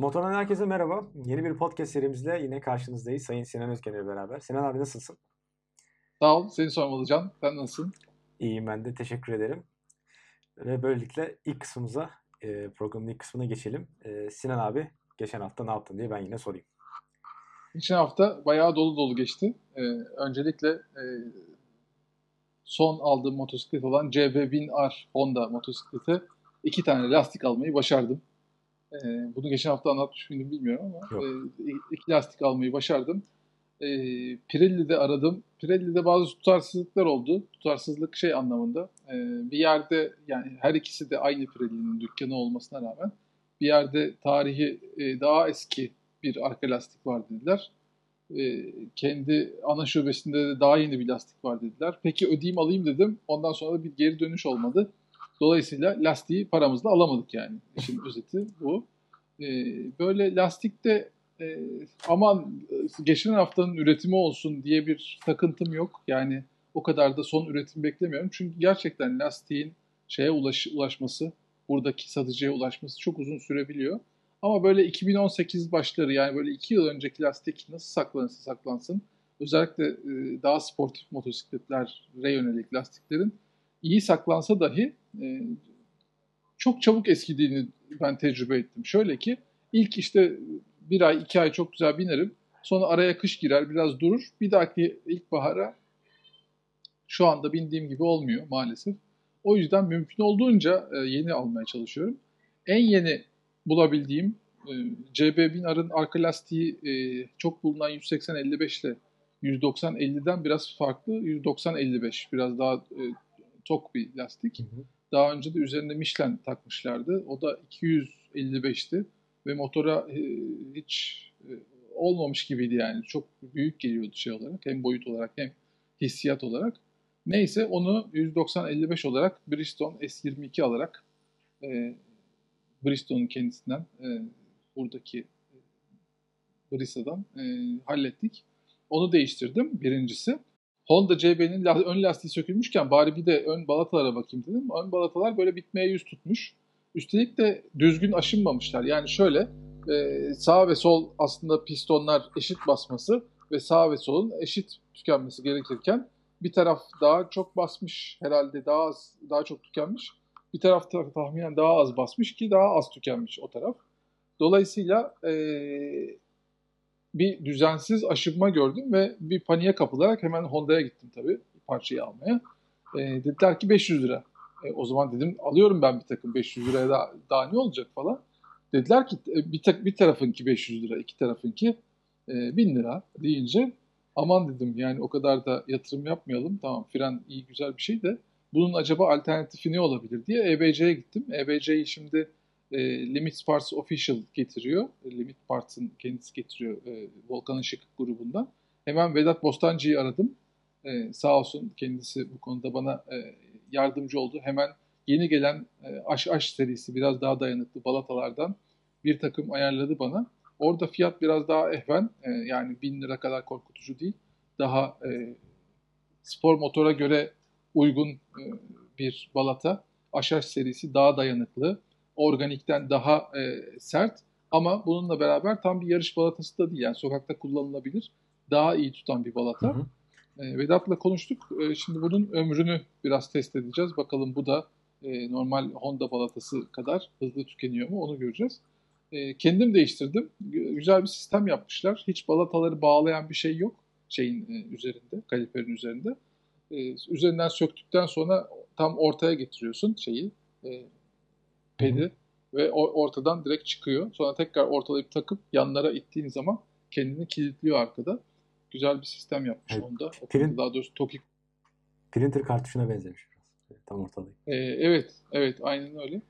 Motordan herkese merhaba. Yeni bir podcast serimizle yine karşınızdayız. Sayın Sinan Özgen ile beraber. Sinan abi nasılsın? Sağ ol. Seni sormalı Can. Sen nasılsın? İyiyim ben de. Teşekkür ederim. Ve böylelikle ilk kısmımıza, e, programın ilk kısmına geçelim. E, Sinan abi geçen hafta ne yaptın diye ben yine sorayım. Geçen hafta bayağı dolu dolu geçti. Ee, öncelikle e, son aldığım motosiklet olan CB1000R Honda motosiklete iki tane lastik almayı başardım. Ee, bunu geçen hafta anlatmış mıydım bilmiyorum ama e, iki lastik almayı başardım. E, Pirelli'de aradım. Pirelli'de bazı tutarsızlıklar oldu. Tutarsızlık şey anlamında. E, bir yerde yani her ikisi de aynı Pirelli'nin dükkanı olmasına rağmen bir yerde tarihi e, daha eski bir arka lastik var dediler. E, kendi ana şubesinde de daha yeni bir lastik var dediler. Peki ödeyeyim alayım dedim. Ondan sonra da bir geri dönüş olmadı. Dolayısıyla lastiği paramızla alamadık yani. İşin özeti bu. E, böyle lastikte e, aman geçen haftanın üretimi olsun diye bir takıntım yok. Yani o kadar da son üretim beklemiyorum. Çünkü gerçekten lastiğin şeye ulaş, ulaşması, buradaki satıcıya ulaşması çok uzun sürebiliyor. Ama böyle 2018 başları yani böyle 2 yıl önceki lastik nasıl saklanırsa saklansın özellikle e, daha sportif motosikletlere yönelik lastiklerin iyi saklansa dahi e, çok çabuk eskidiğini ben tecrübe ettim. Şöyle ki ilk işte bir ay iki ay çok güzel binerim. Sonra araya kış girer biraz durur. Bir dahaki ilkbahara şu anda bindiğim gibi olmuyor maalesef. O yüzden mümkün olduğunca e, yeni almaya çalışıyorum. En yeni bulabildiğim e, CB1000R'ın arka lastiği e, çok bulunan 180-55 ile 190-50'den biraz farklı. 190-55 biraz daha e, tok bir lastik. Hı hı. Daha önce de üzerinde Michelin takmışlardı. O da 255'ti ve motora e, hiç e, olmamış gibiydi yani. Çok büyük geliyordu şey olarak. Hem boyut olarak hem hissiyat olarak. Neyse onu 190-55 olarak Bridgestone S22 alarak e, Bristol'un kendisinden e, buradaki e, Bristol'dan e, hallettik. Onu değiştirdim birincisi. Honda CB'nin ön lastiği sökülmüşken bari bir de ön balatalara bakayım dedim. Ön balatalar böyle bitmeye yüz tutmuş. Üstelik de düzgün aşınmamışlar. Yani şöyle e, sağ ve sol aslında pistonlar eşit basması ve sağ ve solun eşit tükenmesi gerekirken bir taraf daha çok basmış herhalde daha az daha çok tükenmiş. Bir taraf tahminen daha az basmış ki daha az tükenmiş o taraf. Dolayısıyla e, bir düzensiz aşınma gördüm ve bir paniğe kapılarak hemen Honda'ya gittim tabii parçayı almaya. E, dediler ki 500 lira. E, o zaman dedim alıyorum ben bir takım 500 liraya daha, daha ne olacak falan. Dediler ki e, bir, tak, bir tarafınki 500 lira, iki tarafınki e, 1000 lira deyince aman dedim yani o kadar da yatırım yapmayalım. Tamam fren iyi güzel bir şey de bunun acaba alternatifi ne olabilir diye EBC'ye gittim. EBC'yi şimdi e, Limit Parts Official getiriyor. E, Limit Parts'ın kendisi getiriyor e, Volkan Işık grubundan. Hemen Vedat Bostancı'yı aradım. E, sağ olsun kendisi bu konuda bana e, yardımcı oldu. Hemen yeni gelen e, Aş Aş serisi biraz daha dayanıklı balatalardan bir takım ayarladı bana. Orada fiyat biraz daha ehven. E, yani bin lira kadar korkutucu değil. Daha e, spor motora göre uygun e, bir balata. Aşaş serisi daha dayanıklı. Organikten daha e, sert. Ama bununla beraber tam bir yarış balatası da değil. Yani sokakta kullanılabilir. Daha iyi tutan bir balata. Hı hı. E, Vedat'la konuştuk. E, şimdi bunun ömrünü biraz test edeceğiz. Bakalım bu da e, normal Honda balatası kadar hızlı tükeniyor mu onu göreceğiz. E, kendim değiştirdim. Güzel bir sistem yapmışlar. Hiç balataları bağlayan bir şey yok şeyin e, üzerinde, kaliperin üzerinde. E, üzerinden söktükten sonra tam ortaya getiriyorsun şeyi, e, pedi ve o, ortadan direkt çıkıyor. Sonra tekrar ortalayıp takıp yanlara ittiğin zaman kendini kilitliyor arkada. Güzel bir sistem yapmış evet. onda. Print, daha doğrusu Toki. Printer kartuşuna benzemiş biraz. Tam ortalayıp. Ee, evet, evet aynen öyle.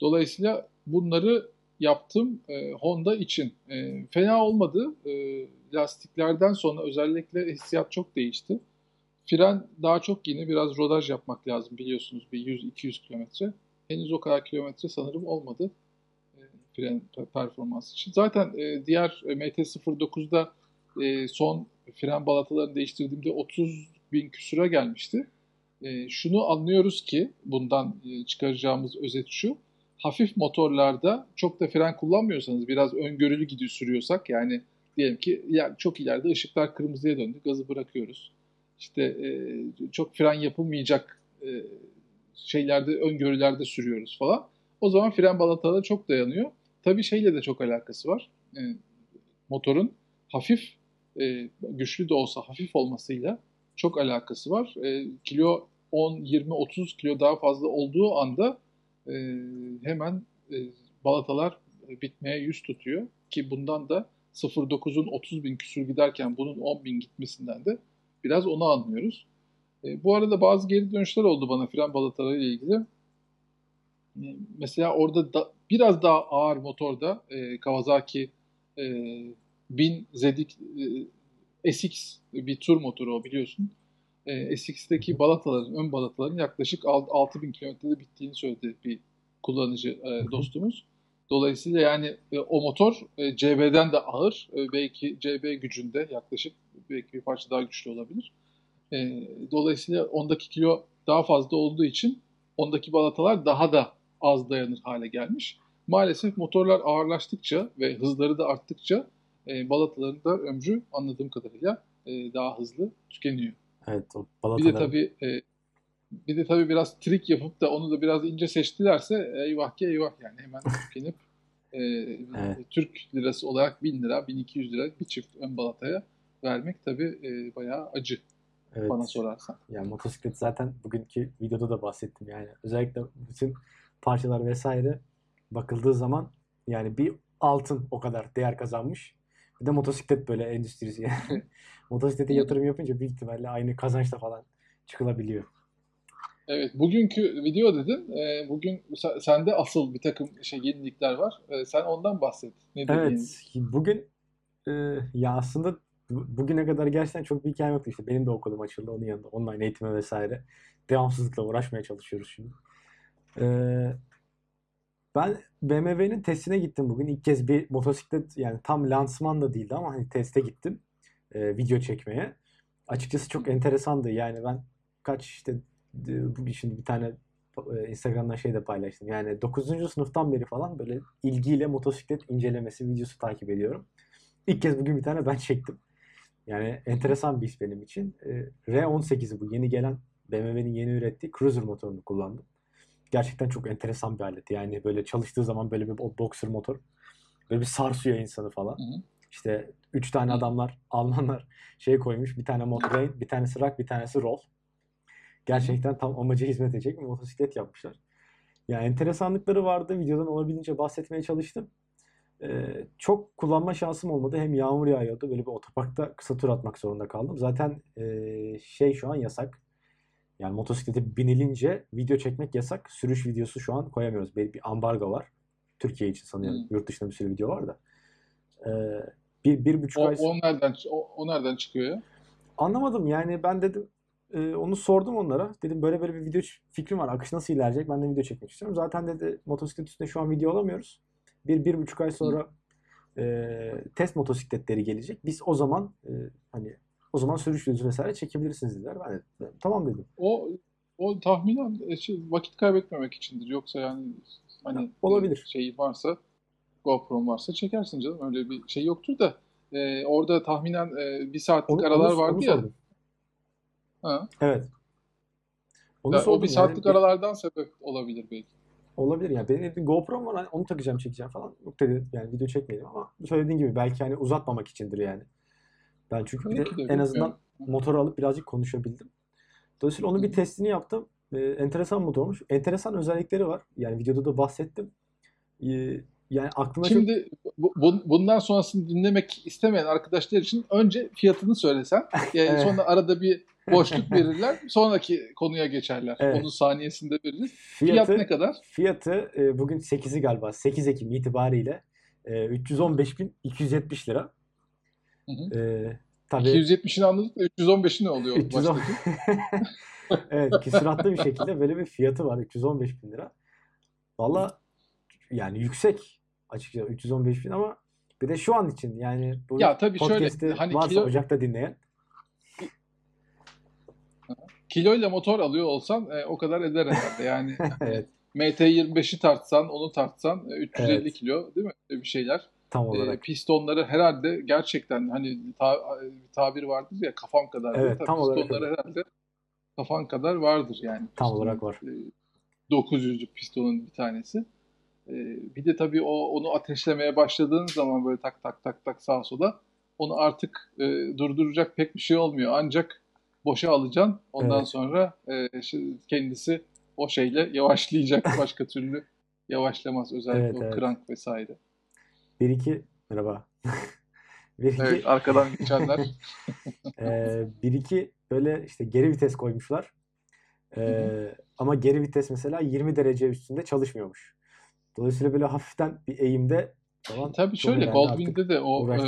Dolayısıyla bunları yaptım e, Honda için. E, fena olmadı. E, lastiklerden sonra özellikle hissiyat çok değişti. Fren daha çok yine biraz rodaj yapmak lazım biliyorsunuz bir 100-200 kilometre. Henüz o kadar kilometre sanırım olmadı e, fren performansı için. Zaten e, diğer e, MT-09'da e, son fren balatalarını değiştirdiğimde 30 bin küsura gelmişti. E, şunu anlıyoruz ki bundan e, çıkaracağımız özet şu. hafif motorlarda çok da fren kullanmıyorsanız biraz öngörülü gidiyor sürüyorsak yani diyelim ki ya çok ileride ışıklar kırmızıya döndü gazı bırakıyoruz. İşte e, çok fren yapılmayacak e, şeylerde öngörülerde sürüyoruz falan. O zaman fren balataları çok dayanıyor. Tabii şeyle de çok alakası var. E, motorun hafif e, güçlü de olsa hafif olmasıyla çok alakası var. E, kilo 10, 20, 30 kilo daha fazla olduğu anda e, hemen e, balatalar bitmeye yüz tutuyor. Ki bundan da 0.9'un 30 bin küsur giderken bunun 10 bin gitmesinden de biraz onu anlıyoruz. E, bu arada bazı geri dönüşler oldu bana fren balataları ile ilgili. E, mesela orada da, biraz daha ağır motorda e, Kawasaki e, 1000 ZX e, SX bir tur motoru o biliyorsun. E, SX'teki balataların, ön balataların yaklaşık 6000 kilometrede bittiğini söyledi bir kullanıcı e, dostumuz. Dolayısıyla yani e, o motor e, CB'den de ağır. E, belki CB gücünde yaklaşık belki bir parça daha güçlü olabilir. E, dolayısıyla ondaki kilo daha fazla olduğu için ondaki balatalar daha da az dayanır hale gelmiş. Maalesef motorlar ağırlaştıkça ve hızları da arttıkça e, balataların da ömrü anladığım kadarıyla e, daha hızlı tükeniyor. Evet o Bir balatalar. de tabii e, bir de tabii biraz trik yapıp da onu da biraz ince seçtilerse eyvah ki eyvah yani hemen tükenip e, Evet. Türk lirası olarak 1000 lira, 1200 lira bir çift ön balataya vermek tabii e, bayağı acı Evet. bana sorarsan. Yani motosiklet zaten bugünkü videoda da bahsettim yani. Özellikle bütün parçalar vesaire bakıldığı zaman yani bir altın o kadar değer kazanmış. Bir de motosiklet böyle endüstrisi yani. Motosiklete yatırım yapınca büyük ihtimalle aynı kazançla falan çıkılabiliyor. Evet, bugünkü video dedin. E, bugün se- sende asıl bir takım şey yenilikler var. E, sen ondan bahset. Yenilik? Evet, bugün e, ya aslında bugüne kadar gerçekten çok bir hikayem yoktu işte. Benim de okulum açıldı onun yanında online eğitime vesaire. Devamsızlıkla uğraşmaya çalışıyoruz şimdi. E, ben BMW'nin testine gittim bugün. İlk kez bir motosiklet yani tam lansman da değildi ama hani teste gittim. e, video çekmeye. Açıkçası çok enteresandı. Yani ben kaç işte e, bu şimdi bir tane e, Instagram'dan şey de paylaştım. Yani 9. sınıftan beri falan böyle ilgiyle motosiklet incelemesi videosu takip ediyorum. İlk kez bugün bir tane ben çektim. Yani enteresan bir iş benim için. E, R18'i bu yeni gelen BMW'nin yeni ürettiği cruiser motorunu kullandım. Gerçekten çok enteresan bir alet. Yani böyle çalıştığı zaman böyle bir boxer motor böyle bir sarsıyor insanı falan. İşte üç tane adamlar Almanlar şey koymuş. Bir tane Motorrain, bir tanesi Rock, bir tanesi Roll. Gerçekten tam amaca hizmet edecek bir motosiklet yapmışlar. Yani enteresanlıkları vardı. Videodan olabildiğince bahsetmeye çalıştım. Ee, çok kullanma şansım olmadı. Hem yağmur yağıyordu. Böyle bir otoparkta kısa tur atmak zorunda kaldım. Zaten ee, şey şu an yasak. Yani motosiklete binilince video çekmek yasak. Sürüş videosu şu an koyamıyoruz. Bir, bir ambargo var. Türkiye için sanıyorum. Hmm. Yurt dışında bir sürü video var da. Ee, bir, bir buçuk O, ay... o nereden o, o nereden çıkıyor ya? Anlamadım yani ben dedim e, onu sordum onlara. Dedim böyle böyle bir video fikrim var. Akış nasıl ilerleyecek? Ben de video çekmek istiyorum. Zaten dedi motosiklet üstünde şu an video alamıyoruz. Bir, bir buçuk ay sonra e, test motosikletleri gelecek. Biz o zaman e, hani o zaman sürüş videosu vesaire çekebilirsiniz dediler. Ben de tamam dedim. O o tahminen e, şey, vakit kaybetmemek içindir. Yoksa yani hani Olabilir. e, şey varsa GoPro'm varsa çekersin canım. Öyle bir şey yoktur da e, orada tahminen e, bir saatlik Onu, aralar onu- vardı onu ya. sordum. Ha. Evet. Onu Ya o bir yani. saatlik Bir- aralardan sebep olabilir belki. Olabilir yani. Benim bir GoPro'm var hani onu takacağım çekeceğim falan. Yok dedi yani video çekmeyelim ama söylediğin gibi belki hani uzatmamak içindir yani. Ben çünkü bir de en azından motoru alıp birazcık konuşabildim. Dolayısıyla onun bir testini yaptım. Ee, enteresan motormuş. Enteresan özellikleri var. Yani videoda da bahsettim. Ee, yani aklıma çok... Şimdi bu, bu- bundan sonrasını dinlemek istemeyen arkadaşlar için önce fiyatını söylesen. Yani Evet. sonra arada bir boşluk verirler. Sonraki konuya geçerler. Evet. Onun saniyesinde veririz. Fiyat ne kadar? fiyatı e, bugün 8'i galiba. 8 Ekim itibariyle e, 315.270 lira. Hı hı. E, tabii 270'ini anladık da 315'i ne oluyor 310 baştaki? evet, küsuratlı bir şekilde böyle bir fiyatı var 315 bin lira. Valla yani yüksek açıkçası 315 bin ama bir de şu an için yani bu Ya tabii şöyle, podcast'i hani varsa kilo- Ocak'ta dinleyen Kiloyla motor alıyor olsan e, o kadar eder herhalde. Yani evet MT25'i tartsan, onu tartsan e, 350 Evet. kilo değil mi? Öyle Bir şeyler. Tam E, olarak. pistonları herhalde gerçekten hani ta- bir tabir vardır ya kafam kadar. Evet, tam olarak pistonları herhalde kafan kadar vardır yani. Tam pistonun. olarak var. E, 900'lük pistonun bir tanesi. E, bir de tabii o onu ateşlemeye başladığın zaman böyle tak tak tak tak sağa sola onu artık e, durduracak pek bir şey olmuyor. Ancak boşa alacaksın. Ondan Evet. sonra e, kendisi o şeyle yavaşlayacak. Başka türlü yavaşlamaz. Özellikle Evet, o evet. krank vesaire. Bir iki merhaba. bir iki Evet, arkadan geçenler. Ee, bir iki böyle işte geri vites koymuşlar. Ee, ama geri vites mesela 20 derece üstünde çalışmıyormuş. Dolayısıyla böyle hafiften bir eğimde falan Tabii şöyle Goldwing'de de o e,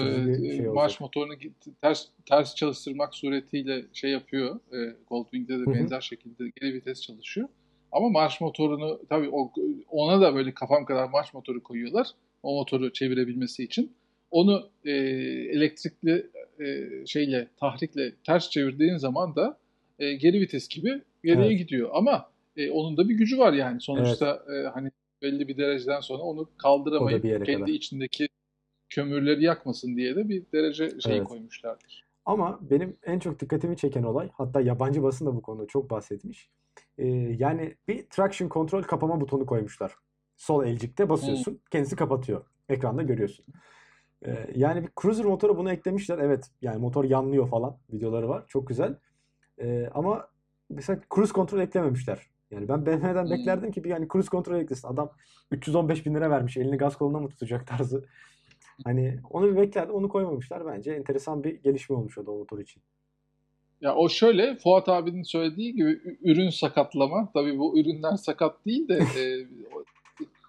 şey marş olacak. motorunu ters ters çalıştırmak suretiyle şey yapıyor. E, Goldwing'de de benzer şekilde geri vites çalışıyor. Ama marş motorunu tabii o, ona da böyle kafam kadar marş motoru koyuyorlar. O motoru çevirebilmesi için. Onu e, elektrikli e, şeyle tahrikle ters çevirdiğin zaman da e, geri vites gibi geriye Evet. gidiyor. Ama e, onun da bir gücü var yani. Sonuçta e, hani belli bir dereceden sonra onu kaldıramayıp kendi kadar. içindeki kömürleri yakmasın diye de bir derece şeyi Evet. koymuşlardır. Ama benim en çok dikkatimi çeken olay, hatta yabancı basın da bu konuda çok bahsetmiş. Ee, yani bir traction control kapama butonu koymuşlar. Sol elcikte basıyorsun, kendisi kapatıyor. Ekranda görüyorsun. Ee, yani bir cruiser motoru bunu eklemişler. Evet, yani motor yanlıyor falan. Videoları var. Çok güzel. Ee, ama mesela cruise control eklememişler. Yani ben BMW'den beklerdim ki bir yani cruise control eklesin. Adam 315 bin lira vermiş. Elini gaz koluna mı tutacak tarzı. Hani onu bir beklerdim. Onu koymamışlar. Bence enteresan bir gelişme olmuş o da o motor için. Ya o şöyle Fuat abinin söylediği gibi ürün sakatlama. Tabii bu ürünler sakat değil de e,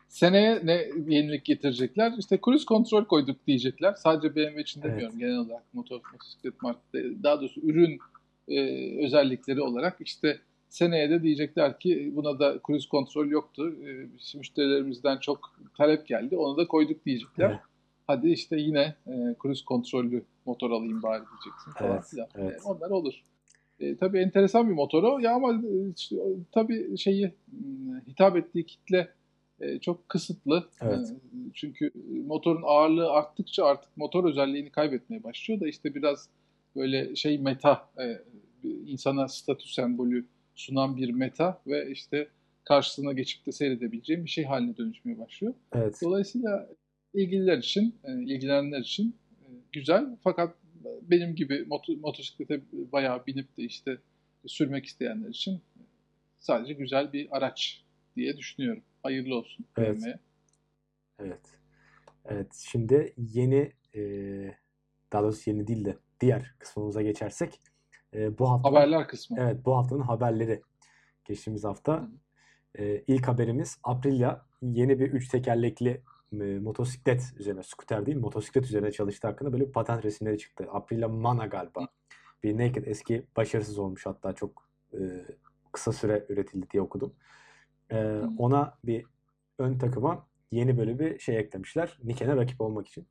seneye ne yenilik getirecekler? İşte cruise kontrol koyduk diyecekler. Sadece BMW için Evet. demiyorum genel olarak motor motosiklet markette. Daha doğrusu ürün e, özellikleri olarak işte seneye de diyecekler ki buna da cruise kontrol yoktu. E, müşterilerimizden çok talep geldi. Onu da koyduk diyecekler. Evet. Hadi işte yine e, cruise kontrollü motor alayım bari diyeceksin falan Evet, filan. evet. E, onlar olur. E, tabii enteresan bir motor o. Ya ama e, işte, tabii şeyi hitap ettiği kitle e, çok kısıtlı. Evet. E, çünkü motorun ağırlığı arttıkça artık motor özelliğini kaybetmeye başlıyor da işte biraz böyle şey meta e, insana statü sembolü sunan bir meta ve işte karşısına geçip de seyredebileceğim bir şey haline dönüşmeye başlıyor. Evet. Dolayısıyla ilgililer için, e, ilgilenenler için e, güzel. Fakat benim gibi moto, motosiklete bayağı binip de işte sürmek isteyenler için sadece güzel bir araç diye düşünüyorum. Hayırlı olsun Evet. Evet. Evet. Şimdi yeni e, daha doğrusu yeni değil de diğer kısmımıza geçersek e, bu hafta Haberler kısmı. Evet, bu haftanın haberleri. Geçtiğimiz hafta e, ilk haberimiz Aprilia yeni bir üç tekerlekli e, motosiklet üzerine, scooter değil, motosiklet üzerine çalıştığı hakkında böyle bir patent resimleri çıktı. Aprilia Mana galiba. Bir Naked eski başarısız olmuş hatta çok e, kısa süre üretildi diye okudum. E, ona bir ön takıma yeni böyle bir şey eklemişler. Niken'e rakip olmak için.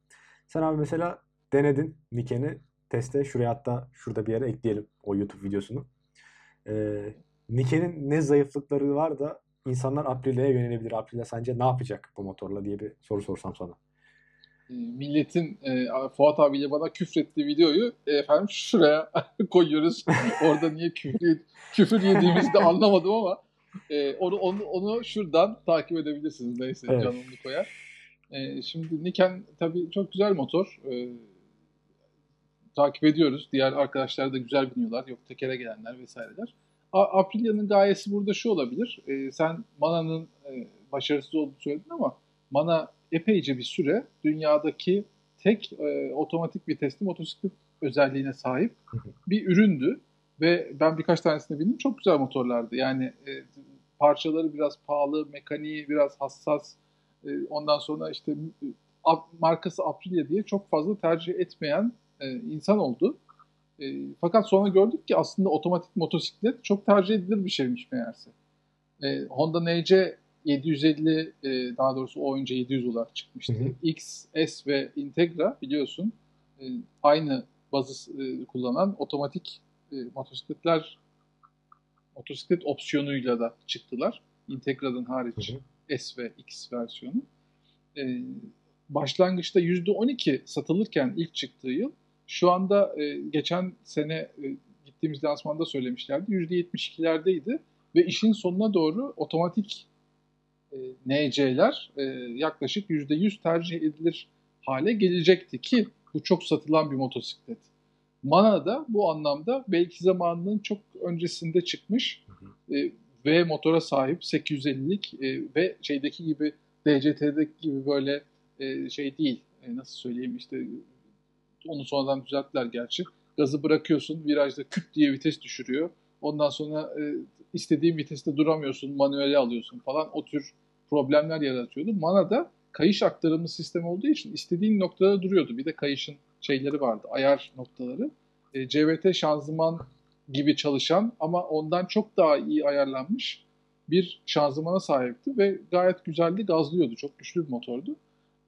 Sen abi mesela denedin Niken'i teste. Şuraya hatta şurada bir yere ekleyelim o YouTube videosunu. Ee, Niken'in ne zayıflıkları var da insanlar Aprilia'ya yönelebilir. Aprilia sence ne yapacak bu motorla diye bir soru sorsam sana. E, Milletin e, Fuat abiyle bana küfrettiği videoyu e, efendim şuraya koyuyoruz. Orada niye küfür, küfür yediğimizi de anlamadım ama e, onu, onu, onu şuradan takip edebilirsiniz. Neyse Evet. canımlı koyar. E, şimdi Niken tabii çok güzel motor. E, takip ediyoruz. Diğer arkadaşlar da güzel biniyorlar. Yok tekere gelenler vesaireler. A- Aprilia'nın gayesi burada şu olabilir. E, sen Mana'nın e, başarısız olduğunu söyledin ama Mana epeyce bir süre dünyadaki tek e, otomatik vitesli motosiklet özelliğine sahip bir üründü. Ve ben birkaç tanesini bindim. Çok güzel motorlardı. Yani e, parçaları biraz pahalı, mekaniği biraz hassas. E, ondan sonra işte markası Aprilia diye çok fazla tercih etmeyen e, insan oldu. E, fakat sonra gördük ki aslında otomatik motosiklet çok tercih edilir bir şeymiş meğerse. E, Honda NC 750 e, daha doğrusu o önce 700 olarak çıkmıştı. Hı hı. X, S ve Integra biliyorsun e, aynı bazı e, kullanan otomatik e, motosikletler motosiklet opsiyonuyla da çıktılar. Integra'nın hariç Hı S ve X versiyonu. E, başlangıçta %12 satılırken ilk çıktığı yıl şu anda e, geçen sene e, gittiğimiz lansmanda söylemişlerdi %72'lerdeydi ve işin sonuna doğru otomatik e, NC'ler e, yaklaşık %100 tercih edilir hale gelecekti ki bu çok satılan bir motosiklet. Mana da bu anlamda belki zamanının çok öncesinde çıkmış e, V motora sahip 850'lik e, ve şeydeki gibi DCT'deki gibi böyle e, şey değil. E, nasıl söyleyeyim işte onu sonradan düzelttiler gerçi. Gazı bırakıyorsun virajda küt diye vites düşürüyor. Ondan sonra e, istediğin viteste duramıyorsun, manuele alıyorsun falan. O tür problemler yaratıyordu. Mana'da kayış aktarımlı sistem olduğu için istediğin noktada duruyordu. Bir de kayışın şeyleri vardı, ayar noktaları. E, CVT şanzıman gibi çalışan ama ondan çok daha iyi ayarlanmış bir şanzımana sahipti ve gayet güzeldi, gazlıyordu. Çok güçlü bir motordu.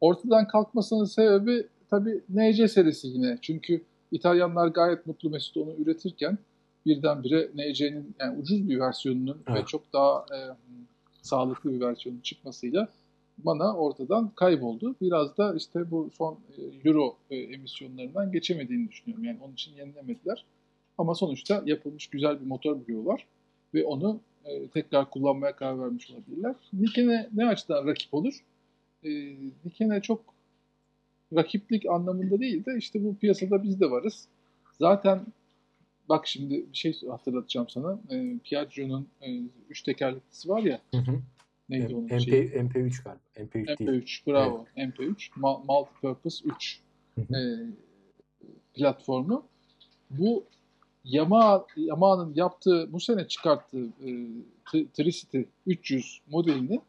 Ortadan kalkmasının sebebi tabii NC serisi yine. Çünkü İtalyanlar gayet mutlu mesut onu üretirken birdenbire NC'nin yani ucuz bir versiyonunun Evet. ve çok daha e, sağlıklı bir versiyonun çıkmasıyla bana ortadan kayboldu. Biraz da işte bu son e, Euro e, emisyonlarından geçemediğini düşünüyorum. Yani onun için yenilemediler. Ama sonuçta yapılmış güzel bir motor bloğu var ve onu e, tekrar kullanmaya karar vermiş olabilirler. Niken'e ne açıdan rakip olur? E, Niken'e çok rakiplik anlamında değil de işte bu piyasada biz de varız. Zaten bak şimdi bir şey hatırlatacağım sana. E, Piaggio'nun e, üç tekerleklisi var ya. Hı hı. Neydi onun MP, şeyi? MP3 galiba. MP3 değil. MP3 bravo. MP3 Ma- Multipurpose 3 Hı hı. e, platformu. Bu Yamaha Yamaha'nın yaptığı bu sene çıkarttığı e, Tri- Tricity 300 modelini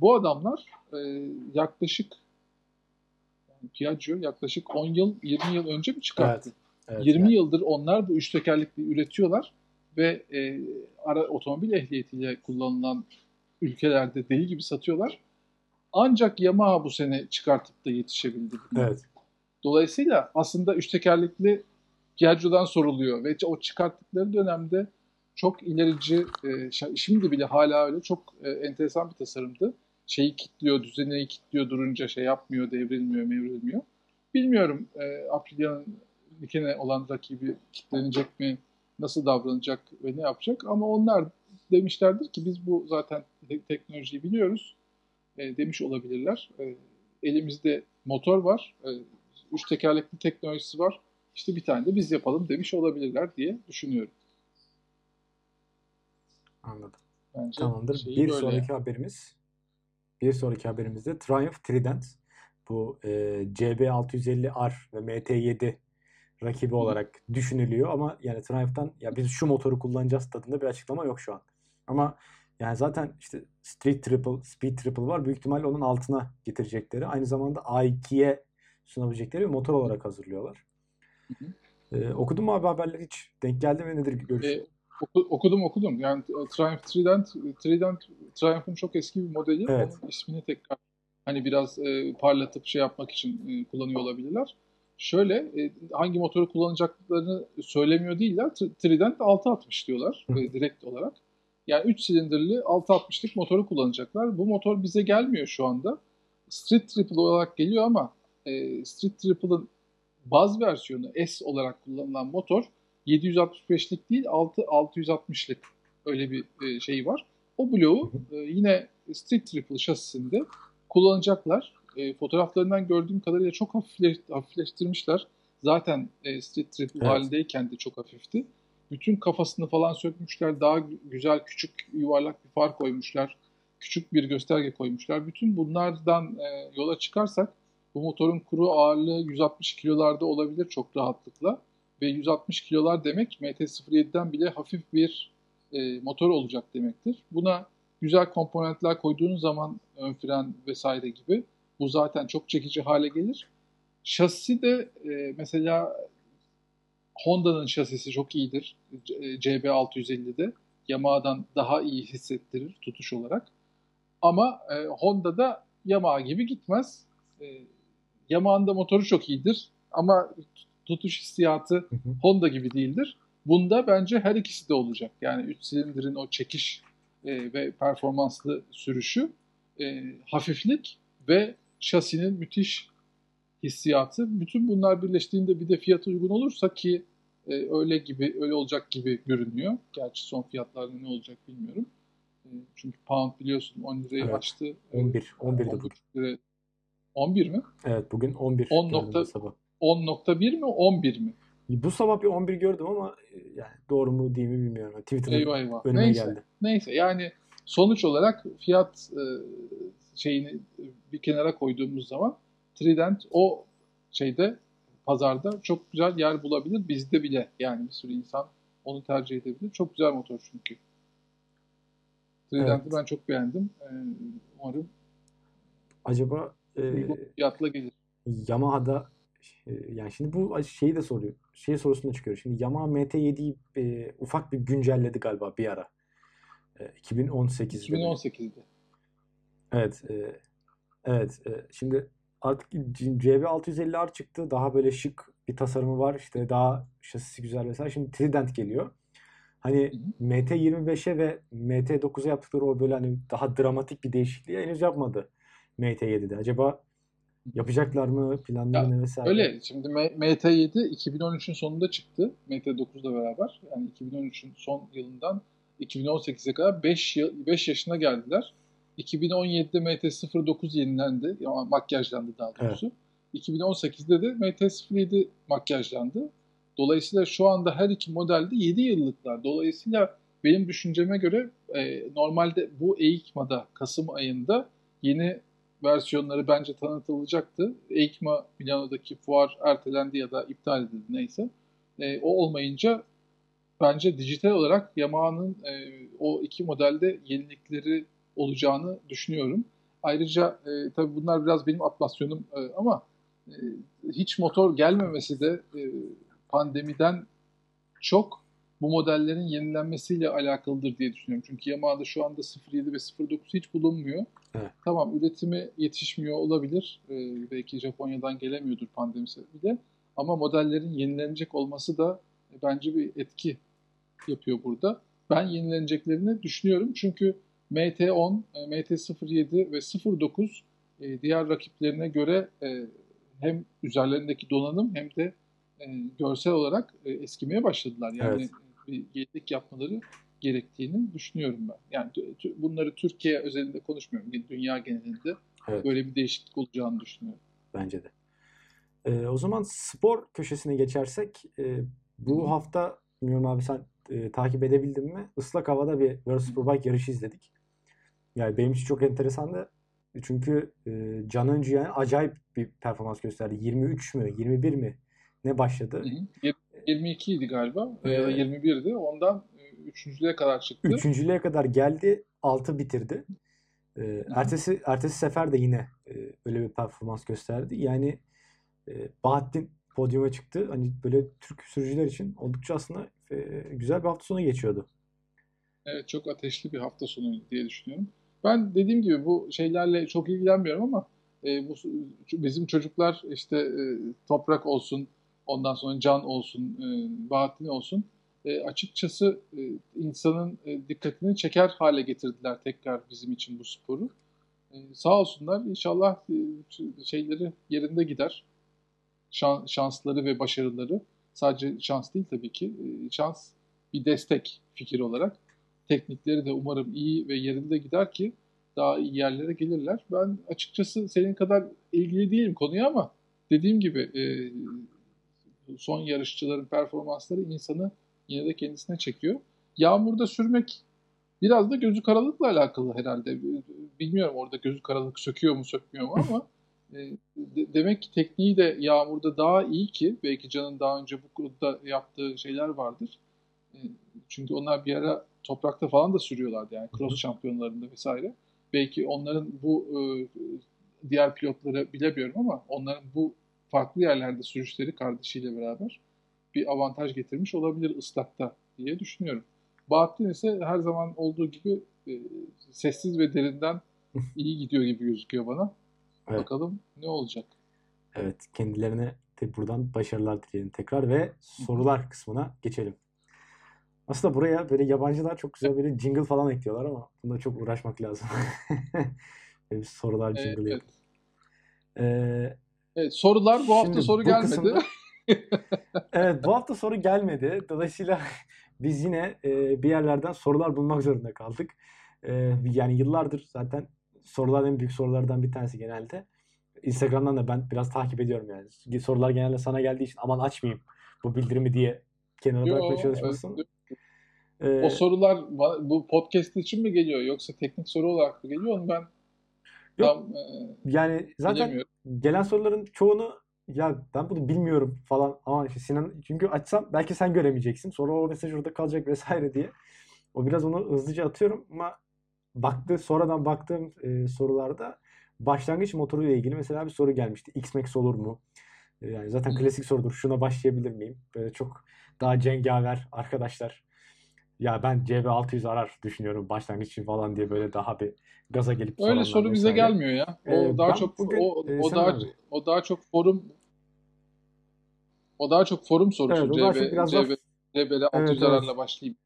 bu adamlar e, yaklaşık Piaggio yaklaşık 10 yıl 20 yıl önce mi çıkarttı? Evet, 20 yani. yıldır onlar bu üç tekerlekli üretiyorlar ve e, ara otomobil ehliyetiyle kullanılan ülkelerde deli gibi satıyorlar. Ancak Yamaha bu sene çıkartıp da yetişebildi. Evet. Dolayısıyla aslında üç tekerlekli Piaggio'dan soruluyor ve o çıkarttıkları dönemde çok ilerici, e, şimdi bile hala öyle çok e, enteresan bir tasarımdı. Şeyi kilitliyor, düzeneyi kilitliyor durunca şey yapmıyor, devrilmiyor, mevrilmiyor. Bilmiyorum e, Aprilia'nın Niken'e olan rakibi kilitlenecek mi, nasıl davranacak ve ne yapacak ama onlar demişlerdir ki biz bu zaten te- teknolojiyi biliyoruz e, demiş olabilirler. E, elimizde motor var, e, üç tekerlekli teknolojisi var. İşte bir tane de biz yapalım demiş olabilirler diye düşünüyorum. Anladım. Bence Tamamdır. Bir böyle sonraki haberimiz bir sonraki haberimizde Triumph Trident bu e, CB650R ve MT7 rakibi olarak düşünülüyor ama yani Triumph'tan ya biz şu motoru kullanacağız tadında bir açıklama yok şu an. Ama yani zaten işte Street Triple, Speed Triple var. Büyük ihtimalle onun altına getirecekleri. Aynı zamanda A2'ye sunabilecekleri bir motor olarak hazırlıyorlar. Hı E, okudun mu abi haberleri hiç? Denk geldi mi nedir görüşün? E, oku- okudum okudum. Yani e, Triumph Trident, Trident Triumph'ın çok eski bir modeli. Evet. Onun ismini tekrar hani biraz e, parlatıp şey yapmak için e, kullanıyor olabilirler. Şöyle e, hangi motoru kullanacaklarını söylemiyor değiller. Tr- Trident 660 diyorlar e, direkt olarak. Yani 3 silindirli 660'lık motoru kullanacaklar. Bu motor bize gelmiyor şu anda. Street Triple olarak geliyor ama e, Street Triple'ın baz versiyonu S olarak kullanılan motor 765'lik değil 6 660'lık öyle bir e, şey var. O bloğu e, yine Street Triple şasisinde kullanacaklar. E, fotoğraflarından gördüğüm kadarıyla çok hafifle, hafifleştirmişler. Zaten e, Street Triple Evet. halindeyken de çok hafifti. Bütün kafasını falan sökmüşler. Daha gü- güzel küçük yuvarlak bir far koymuşlar. Küçük bir gösterge koymuşlar. Bütün bunlardan e, yola çıkarsak bu motorun kuru ağırlığı 160 kilolarda olabilir çok rahatlıkla. Ve 160 kilolar demek MT-07'den bile hafif bir e, motor olacak demektir. Buna güzel komponentler koyduğunuz zaman ön fren vesaire gibi bu zaten çok çekici hale gelir. Şasisi de e, mesela Honda'nın şasisi çok iyidir. C- e, CB650'de. Yamaha'dan daha iyi hissettirir tutuş olarak. Ama e, Honda'da Yamaha gibi gitmez. E, Yamaha'nın da motoru çok iyidir. Ama tutuş hissiyatı Hı hı. Honda gibi değildir. Bunda bence her ikisi de olacak. Yani 3 silindirin o çekiş e, ve performanslı sürüşü, e, hafiflik ve şasinin müthiş hissiyatı. Bütün bunlar birleştiğinde bir de fiyatı uygun olursa ki e, öyle gibi öyle olacak gibi görünüyor. Gerçi son fiyatlarda ne olacak bilmiyorum. E, çünkü pound biliyorsun 10 lirayı Evet. açtı. 11. 11'de 10 bugün. lira. 11 mi? Evet bugün 11 10 gördüm nokta- sabah. 10.1 mi 11 mi? Bu sabah bir 11 gördüm ama e, yani doğru mu değil mi bilmiyorum. Twitter'da Eyvah eyvah. önüme Neyse. geldi. Neyse yani sonuç olarak fiyat e, şeyini bir kenara koyduğumuz zaman Trident o şeyde pazarda çok güzel yer bulabilir. Bizde bile yani bir sürü insan onu tercih edebilir. Çok güzel motor çünkü. Trident'i Evet. ben çok beğendim. E, umarım Acaba e, fiyatla gelir. Yamaha'da e, yani şimdi bu şeyi de soruyor. Şey sorusunda çıkıyor. Şimdi Yamaha MT7'yi e, ufak bir güncelledi galiba bir ara. E, 2018'de. 2018'de. Evet. e, evet. e, şimdi artık CB650R çıktı. Daha böyle şık bir tasarımı var. İşte daha şasisi güzel vesaire. Şimdi Trident geliyor. Hani Hı MT25'e ve MT9'a yaptıkları o böyle hani daha dramatik bir değişikliği henüz yapmadı MT7'de. Acaba yapacaklar mı? Planları ne vesaire? Öyle. Şimdi M- MT7 2013'ün sonunda çıktı. MT9'la beraber. Yani 2013'ün son yılından 2018'e kadar 5 yıl 5 yaşına geldiler. 2017'de MT09 yenilendi. Yani makyajlandı daha doğrusu. 2018'de de MT07 makyajlandı. Dolayısıyla şu anda her iki modelde 7 yıllıklar. Dolayısıyla benim düşünceme göre e, normalde bu EICMA'da Kasım ayında yeni versiyonları bence tanıtılacaktı. EICMA Milano'daki fuar ertelendi ya da iptal edildi neyse. E, o olmayınca bence dijital olarak Yamaha'nın e, o iki modelde yenilikleri olacağını düşünüyorum. Ayrıca e, tabii bunlar biraz benim atlasyonum e, ama e, hiç motor gelmemesi de e, pandemiden çok bu modellerin yenilenmesiyle alakalıdır diye düşünüyorum. Çünkü Yamaha'da şu anda 07 ve 09 hiç bulunmuyor. Evet. Tamam üretimi yetişmiyor olabilir. Ee, belki Japonya'dan gelemiyordur pandemi sebebiyle. Ama modellerin yenilenecek olması da e, bence bir etki yapıyor burada. Ben yenileneceklerini düşünüyorum. Çünkü MT10, e, MT07 ve 09 e, diğer rakiplerine göre hem üzerlerindeki donanım hem de görsel olarak eskimeye başladılar. Yani Evet. Bir yenilik yapmaları gerektiğini düşünüyorum ben. Yani bunları Türkiye özelinde konuşmuyorum. Dünya genelinde Evet. böyle bir değişiklik olacağını düşünüyorum. Bence de. Ee, o zaman spor köşesine geçersek e, bu hafta bilmiyorum abi sen e, takip edebildin mi? Islak havada bir World Superbike yarışı izledik. Yani benim için çok enteresandı. Çünkü e, Can Öncü yani acayip bir performans gösterdi. 23 mü 21 mi ne başladı? Hı hı. Yir- 22 idi galiba e, ya da Ee, 21'di. Ondan e, üçüncülüğe kadar çıktı. Üçüncülüğe kadar geldi. 6 bitirdi. Ee, ertesi ertesi sefer de yine e, öyle bir performans gösterdi. Yani e, Bahattin podyuma çıktı. Hani böyle Türk sürücüler için oldukça aslında e, güzel bir hafta sonu geçiyordu. Evet çok ateşli bir hafta sonu diye düşünüyorum. Ben dediğim gibi bu şeylerle çok ilgilenmiyorum ama e, bu bizim çocuklar işte e, toprak olsun, ondan sonra can olsun, e, Bahattin olsun. E, açıkçası e, insanın dikkatini çeker hale getirdiler tekrar bizim için bu sporu. Sağ olsunlar inşallah e, şeyleri yerinde gider. Şan- şansları ve başarıları. Sadece şans değil tabii ki. Şans bir destek fikir olarak teknikleri de umarım iyi ve yerinde gider ki daha iyi yerlere gelirler. Ben açıkçası senin kadar ilgili değilim konuya ama dediğim gibi son yarışçıların performansları insanı yine de kendisine çekiyor. Yağmurda sürmek biraz da gözü karalıkla alakalı herhalde. Bilmiyorum orada gözü karalık söküyor mu sökmüyor mu ama e, de- demek ki tekniği de yağmurda daha iyi ki belki Can'ın daha önce bu konuda yaptığı şeyler vardır. E, çünkü onlar bir ara toprakta falan da sürüyorlardı yani cross şampiyonlarında vesaire. Belki onların bu e, diğer pilotları bilemiyorum ama onların bu farklı yerlerde sürüşleri kardeşiyle beraber bir avantaj getirmiş olabilir ıslakta diye düşünüyorum. Bahattin ise her zaman olduğu gibi e, sessiz ve derinden iyi gidiyor gibi gözüküyor bana. Evet. Bakalım ne olacak. Evet, kendilerine de buradan başarılar dileyelim tekrar ve sorular kısmına geçelim. Aslında buraya böyle yabancılar çok güzel böyle jingle falan ekliyorlar ama bunda çok uğraşmak lazım. Böyle bir sorular jingle evet. yap. Ee, Evet, sorular bu hafta şimdi soru bu gelmedi. kısımda evet bu hafta soru gelmedi. Dolayısıyla biz yine e, bir yerlerden sorular bulmak zorunda kaldık. E, yani yıllardır zaten sorular en büyük sorulardan bir tanesi genelde. Instagram'dan da ben biraz takip ediyorum yani. Sorular genelde sana geldiği için aman açmayayım bu bildirimi diye kenara bırakmaya evet. çalışmasın. O Ee, sorular bu podcast için mi geliyor yoksa teknik soru olarak mı geliyor onu ben Yok. tam e, yani zaten. Gelen soruların çoğunu ya ben bunu bilmiyorum falan ama işte Sinan çünkü açsam belki sen göremeyeceksin. Sonra o mesaj orada kalacak vesaire diye. O biraz onu hızlıca atıyorum ama baktı sonradan baktığım e, sorularda başlangıç motoruyla ilgili mesela bir soru gelmişti. X-Max olur mu? E, yani zaten klasik sorudur. Şuna başlayabilir miyim? Böyle çok daha cengaver arkadaşlar. Ya ben CB600 arar düşünüyorum başlangıç için falan diye böyle daha bir gaza gelip Öyle soru bize vesaire. gelmiyor ya. O Ee, daha çok bugün, o, e, o daha abi. o daha çok forum o daha çok forum sorusu Evet, daha CB daha- CB CB'li Evet, 600 evet. başlayayım.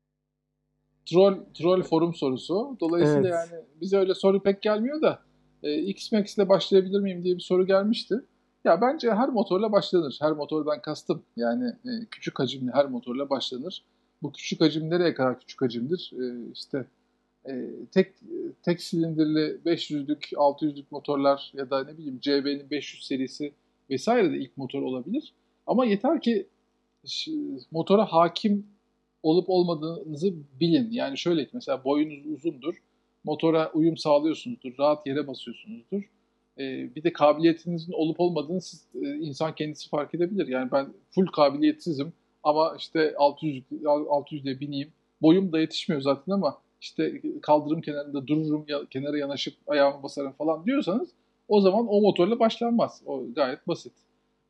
Troll troll forum sorusu. Dolayısıyla Evet. yani bize öyle soru pek gelmiyor da e, X-Max ile başlayabilir miyim diye bir soru gelmişti. Ya bence her motorla başlanır. Her motordan kastım. Yani e, küçük hacimli her motorla başlanır. Bu küçük hacim nereye kadar küçük hacimdir? E, işte e, tek tek silindirli 500'lük, 600'lük motorlar ya da ne bileyim CB'nin 500 serisi vesaire de ilk motor olabilir. Ama yeter ki motora hakim olup olmadığınızı bilin. Yani şöyle ki mesela boyunuz uzundur, motora uyum sağlıyorsunuzdur, rahat yere basıyorsunuzdur. Ee, bir de kabiliyetinizin olup olmadığını siz, e, insan kendisi fark edebilir. Yani ben full kabiliyetsizim ama işte 600 600'e bineyim. Boyum da yetişmiyor zaten ama işte kaldırım kenarında dururum, ya, kenara yanaşıp ayağımı basarım falan diyorsanız o zaman o motorla başlanmaz. O gayet basit.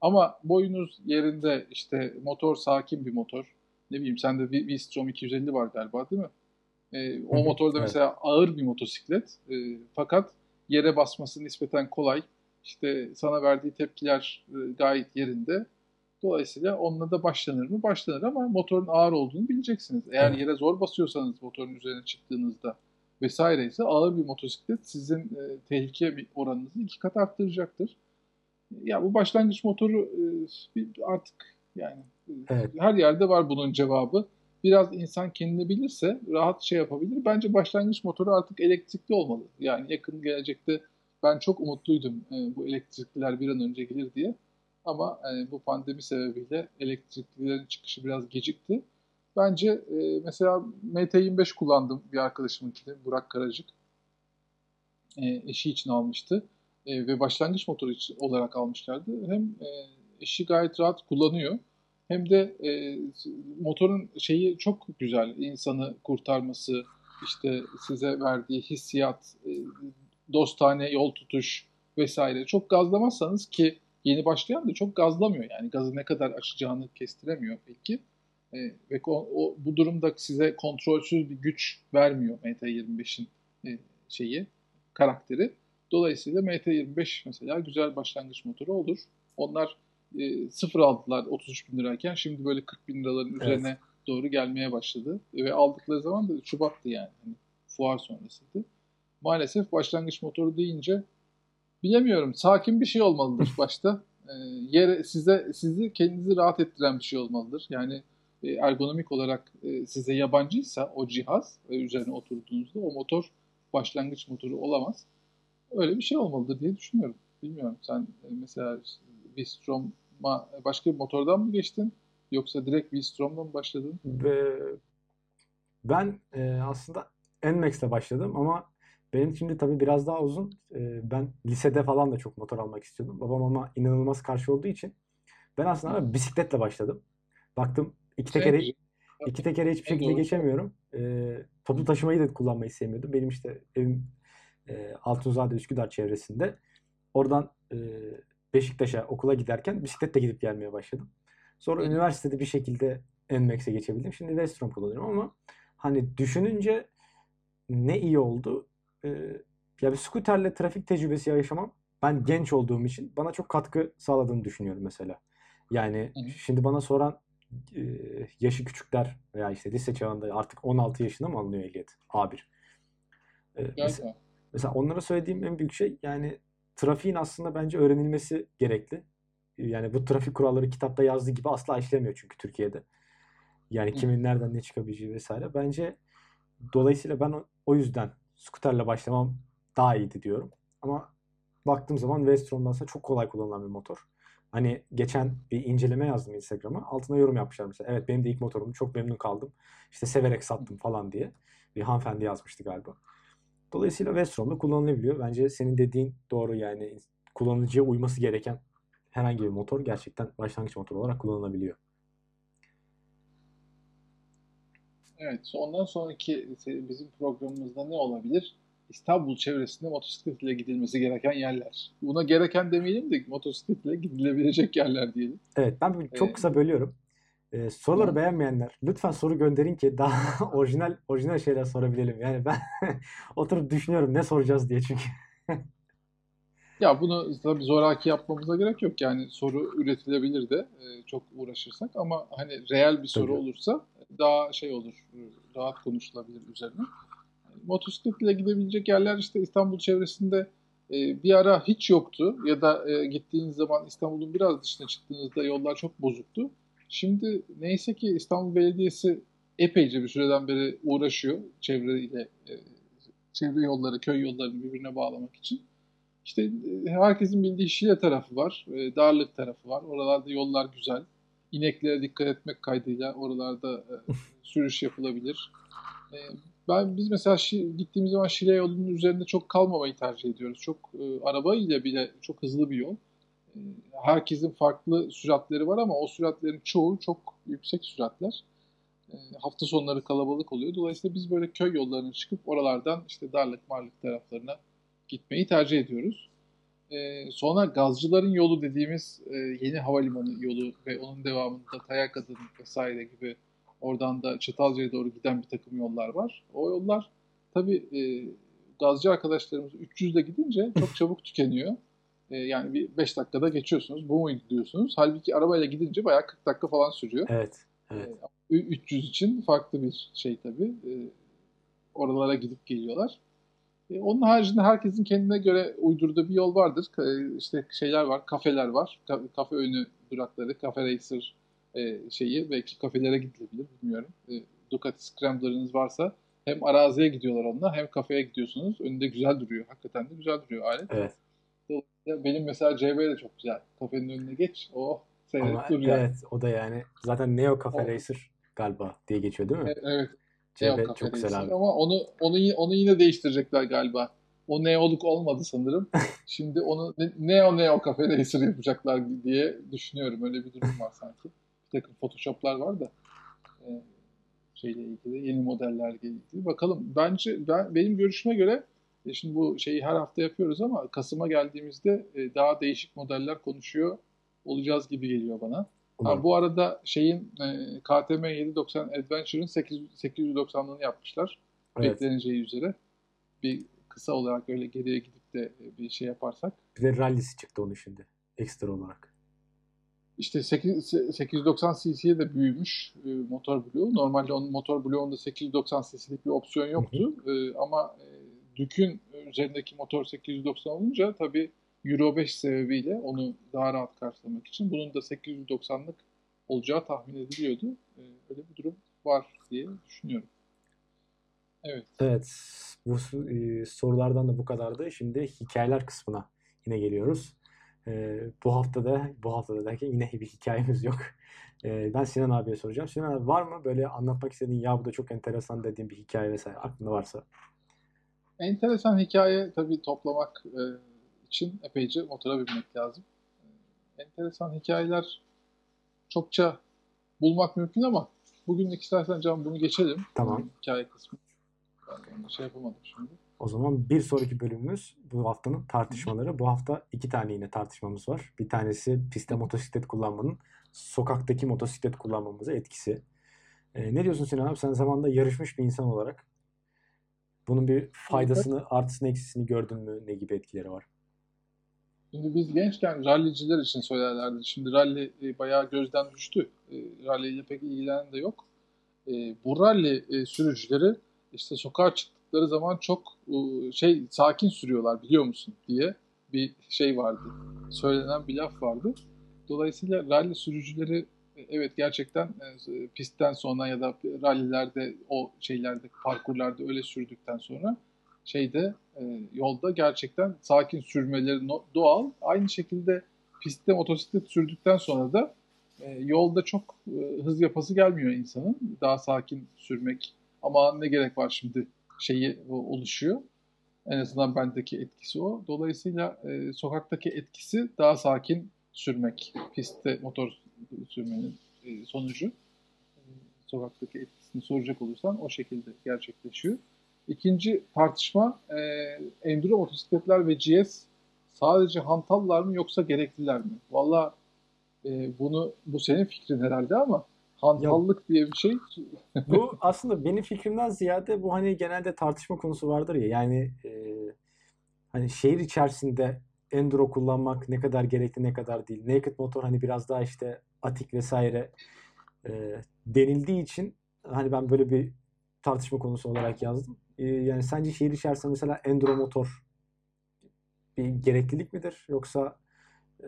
Ama boyunuz yerinde işte motor sakin bir motor. Ne bileyim sende bir V-Strom 250 var galiba değil mi? Ee, o motorda evet. mesela ağır bir motosiklet. Ee, fakat yere basması nispeten kolay. İşte sana verdiği tepkiler e, gayet yerinde. Dolayısıyla onunla da başlanır mı? Başlanır ama motorun ağır olduğunu bileceksiniz. Eğer yere zor basıyorsanız motorun üzerine çıktığınızda vesaire ise ağır bir motosiklet sizin e, tehlike bir oranınızı iki kat arttıracaktır. Ya bu başlangıç motoru e, artık yani e, Evet. her yerde var bunun cevabı. Biraz insan kendini bilirse rahat şey yapabilir. Bence başlangıç motoru artık elektrikli olmalı. Yani yakın gelecekte ben çok umutluydum e, bu elektrikliler bir an önce gelir diye. Ama e, bu pandemi sebebiyle elektriklilerin çıkışı biraz gecikti. Bence e, mesela MT25 kullandım bir arkadaşımınkini, Burak Karacık. E, eşi için almıştı. E, ve başlangıç motoru için, olarak almışlardı. Hem e, eşi gayet rahat kullanıyor. Hem de e, motorun şeyi çok güzel. İnsanı kurtarması, işte size verdiği hissiyat, e, dostane yol tutuş vesaire. Çok gazlamazsanız ki yeni başlayan da çok gazlamıyor. Yani gazı ne kadar aşacağını kestiremiyor belki. E, ve o, o- bu durumda size kontrolsüz bir güç vermiyor MT25'in e, şeyi, karakteri. Dolayısıyla MT25 mesela güzel başlangıç motoru olur. Onlar e, sıfır aldılar 33 bin lirayken şimdi böyle 40 bin liraların Evet. üzerine doğru gelmeye başladı. Ve aldıkları zaman da Şubat'tı yani. Hani fuar sonrasıydı. Maalesef başlangıç motoru deyince bilemiyorum. Sakin bir şey olmalıdır başta. E, yere size sizi kendinizi rahat ettiren bir şey olmalıdır. Yani e, ergonomik olarak e, size yabancıysa o cihaz ve üzerine oturduğunuzda o motor başlangıç motoru olamaz. Öyle bir şey olmalıdır diye düşünüyorum. Bilmiyorum sen e, mesela V-Strom'a başka bir motordan mı geçtin? Yoksa direkt V-Strom'la mı başladın? Ve ben e, aslında NMAX'le başladım ama benim şimdi tabii biraz daha uzun. E, ben lisede falan da çok motor almak istiyordum. Babam ama inanılmaz karşı olduğu için ben aslında bisikletle başladım. Baktım iki tekere iki tekere hiçbir şekilde geçemiyorum. E, toplu taşımayı da kullanmayı sevmiyordum. Benim işte evim e, Altunzade Üsküdar çevresinde. Oradan e, Beşiktaş'a okula giderken bisikletle gidip gelmeye başladım. Sonra hı. üniversitede bir şekilde NMAX'e geçebildim. Şimdi Vestrom kullanıyorum ama hani düşününce ne iyi oldu. Ee, ya bir scooterle trafik tecrübesi yaşamam ben genç olduğum için bana çok katkı sağladığını düşünüyorum mesela. Yani Hı şimdi bana soran e, yaşı küçükler veya işte lise çağında artık 16 yaşında mı alınıyor ehliyet? A1. E, mesela, Galiba. mesela onlara söylediğim en büyük şey yani trafiğin aslında bence öğrenilmesi gerekli. Yani bu trafik kuralları kitapta yazdığı gibi asla işlemiyor çünkü Türkiye'de. Yani kimin nereden ne çıkabileceği vesaire. Bence dolayısıyla ben o yüzden skuterle başlamam daha iyiydi diyorum. Ama baktığım zaman Westron'dan sonra çok kolay kullanılan bir motor. Hani geçen bir inceleme yazdım Instagram'a. Altına yorum yapmışlar mesela. Evet benim de ilk motorum. Çok memnun kaldım. İşte severek sattım falan diye. Bir hanımefendi yazmıştı galiba. Dolayısıyla Westron'da kullanılabiliyor. Bence senin dediğin doğru yani kullanıcıya uyması gereken herhangi bir motor gerçekten başlangıç motoru olarak kullanılabiliyor. Evet, ondan sonraki bizim programımızda ne olabilir? İstanbul çevresinde motosiklet ile gidilmesi gereken yerler. Buna gereken demeyelim de motosiklet ile gidilebilecek yerler diyelim. Evet ben çok Ee, kısa bölüyorum. Ee, soruları Hı. beğenmeyenler lütfen soru gönderin ki daha orijinal orijinal şeyler sorabilelim. Yani ben oturup düşünüyorum ne soracağız diye çünkü. Ya bunu tabii zoraki yapmamıza gerek yok. Yani soru üretilebilir de e, çok uğraşırsak ama hani reel bir soru Tabii. olursa daha şey olur, e, rahat konuşulabilir üzerine. Motosikletle gidebilecek yerler işte İstanbul çevresinde e, bir ara hiç yoktu ya da e, gittiğiniz zaman İstanbul'un biraz dışına çıktığınızda yollar çok bozuktu. Şimdi neyse ki İstanbul Belediyesi epeyce bir süreden beri uğraşıyor çevreyle e, çevre yolları, köy yollarını birbirine bağlamak için. İşte e, herkesin bildiği Şile tarafı var, e, Darlık tarafı var. Oralarda yollar güzel. İneklere dikkat etmek kaydıyla oralarda e, sürüş yapılabilir. Ben biz mesela gittiğimiz zaman Şile yolunun üzerinde çok kalmamayı tercih ediyoruz. Çok araba ile bile çok hızlı bir yol. Herkesin farklı süratleri var ama o süratlerin çoğu çok yüksek süratler. Hafta sonları kalabalık oluyor. Dolayısıyla biz böyle köy yollarına çıkıp oralardan işte Darlık Marlık taraflarına gitmeyi tercih ediyoruz. E, sonra Gazcıların yolu dediğimiz e, yeni havalimanı yolu ve onun devamında Tayakadın vesaire gibi oradan da Çatalca'ya doğru giden bir takım yollar var. O yollar tabii e, gazcı arkadaşlarımız 300'de gidince çok çabuk tükeniyor. E, yani bir 5 dakikada geçiyorsunuz. Bu mu diyorsunuz? Halbuki arabayla gidince bayağı 40 dakika falan sürüyor. Evet. Evet. E, 300 için farklı bir şey tabii. E, oralara gidip geliyorlar. E, onun haricinde herkesin kendine göre uydurduğu bir yol vardır. Ka- işte şeyler var, kafeler var. Ka- kafe önü durakları, Cafe Racer e, şeyi. Belki kafelere gidilebilir bilmiyorum. E, Ducati Scrambler'ınız varsa hem araziye gidiyorlar onunla hem kafeye gidiyorsunuz. Önünde güzel duruyor. Hakikaten de güzel duruyor alet. Evet. Dolayısıyla benim mesela CB de çok güzel. Kafenin önüne geç. Oh seyredip Ama duruyor. evet o da yani zaten Neo Cafe O- Racer galiba diye geçiyor değil mi? E, evet. CB Neo Cafe çok abi. Ama onu onu onu yine değiştirecekler galiba. O Neo'luk olmadı sanırım. Şimdi onu ne- Neo Neo Cafe Racer yapacaklar diye düşünüyorum. Öyle bir durum var sanki. Bir takım Photoshop'lar var da e, şeyle ilgili, yeni modellerle ilgili. Bakalım. Bence ben benim görüşüme göre e, şimdi bu şeyi her hafta yapıyoruz ama Kasım'a geldiğimizde e, daha değişik modeller konuşuyor olacağız gibi geliyor bana. Ha, Umarım. bu arada şeyin e, KTM 790 Adventure'ın 800 890'lığını yapmışlar. Evet. Bekleneceği üzere. Bir kısa olarak öyle geriye gidip de bir şey yaparsak. Bir de rallisi çıktı onun şimdi. Ekstra olarak. İşte 8, 890 cc'ye de büyümüş e, motor bloğu. Normalde onun motor bloğunda 890 cc'lik bir opsiyon yoktu. E, ama e, Dük'ün üzerindeki motor 890 olunca tabii Euro 5 sebebiyle onu daha rahat karşılamak için bunun da 890'lık olacağı tahmin ediliyordu. E, öyle bir durum var diye düşünüyorum. Evet. Evet. Bu e, sorulardan da bu kadardı. Şimdi hikayeler kısmına yine geliyoruz. E, bu haftada bu haftada derken yine bir hikayemiz yok. E, ben Sinan abiye soracağım. Sinan abi var mı böyle anlatmak istediğin ya bu da çok enteresan dediğin bir hikaye vesaire aklında varsa? Enteresan hikaye tabii toplamak e, için epeyce motora binmek lazım. E, enteresan hikayeler çokça bulmak mümkün ama bugünlük istersen Can bunu geçelim. Tamam. Hikaye kısmı. Ben şey yapamadım şimdi. O zaman bir sonraki bölümümüz bu haftanın tartışmaları. Bu hafta iki tane yine tartışmamız var. Bir tanesi pistte motosiklet kullanmanın sokaktaki motosiklet kullanmamıza etkisi. Ee, ne diyorsun Sinan abi? Sen zamanında yarışmış bir insan olarak bunun bir faydasını, artısını, eksisini gördün mü? Ne gibi etkileri var? Şimdi biz gençken ralliciler için söylerlerdi. Şimdi rally e, bayağı gözden düştü. E, rally ile pek ilgilenen de yok. E, bu rally e, sürücüleri işte sokağa çıktıkları zaman çok e, şey sakin sürüyorlar biliyor musun diye bir şey vardı. Söylenen bir laf vardı. Dolayısıyla rally sürücüleri e, evet gerçekten e, pistten sonra ya da rallilerde o şeylerde parkurlarda öyle sürdükten sonra şeyde e, yolda gerçekten sakin sürmeleri no, doğal. Aynı şekilde pistte motosiklet sürdükten sonra da e, yolda çok e, hız yapası gelmiyor insanın. Daha sakin sürmek ama ne gerek var şimdi şeyi o, oluşuyor. En azından bendeki etkisi o. Dolayısıyla e, sokaktaki etkisi daha sakin sürmek. Pistte motor sürmenin e, sonucu. E, sokaktaki etkisini soracak olursan o şekilde gerçekleşiyor. İkinci tartışma e, enduro motosikletler ve GS sadece hantallar mı yoksa gerekliler mi? Valla e, bunu bu senin fikrin herhalde ama hantallık ya, diye bir şey. bu aslında benim fikrimden ziyade bu hani genelde tartışma konusu vardır ya yani e, hani şehir içerisinde enduro kullanmak ne kadar gerekli ne kadar değil. Naked motor hani biraz daha işte atik vesaire e, denildiği için hani ben böyle bir tartışma konusu olarak yazdım. E, yani sence şehir içerisinde mesela enduro motor bir gereklilik midir yoksa e,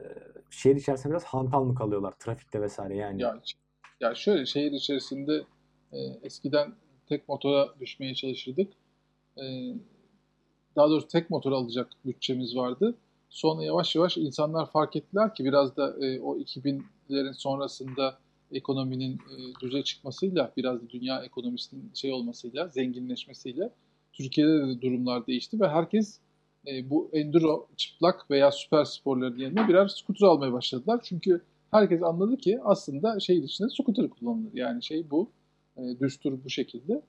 şehir içerisinde biraz hantal mı kalıyorlar trafikte vesaire yani? Ya, ya şöyle şehir içerisinde e, eskiden tek motora düşmeye çalışırdık. E, daha doğrusu tek motor alacak bütçemiz vardı. Sonra yavaş yavaş insanlar fark ettiler ki biraz da e, o 2000'lerin sonrasında ekonominin e, düze çıkmasıyla, biraz da dünya ekonomisinin şey olmasıyla, zenginleşmesiyle Türkiye'de de durumlar değişti ve herkes e, bu enduro, çıplak veya süper sporların yerine birer scooter almaya başladılar. Çünkü herkes anladı ki aslında şehir içinde scooter kullanılır. Yani şey bu, e, düstur bu şekilde.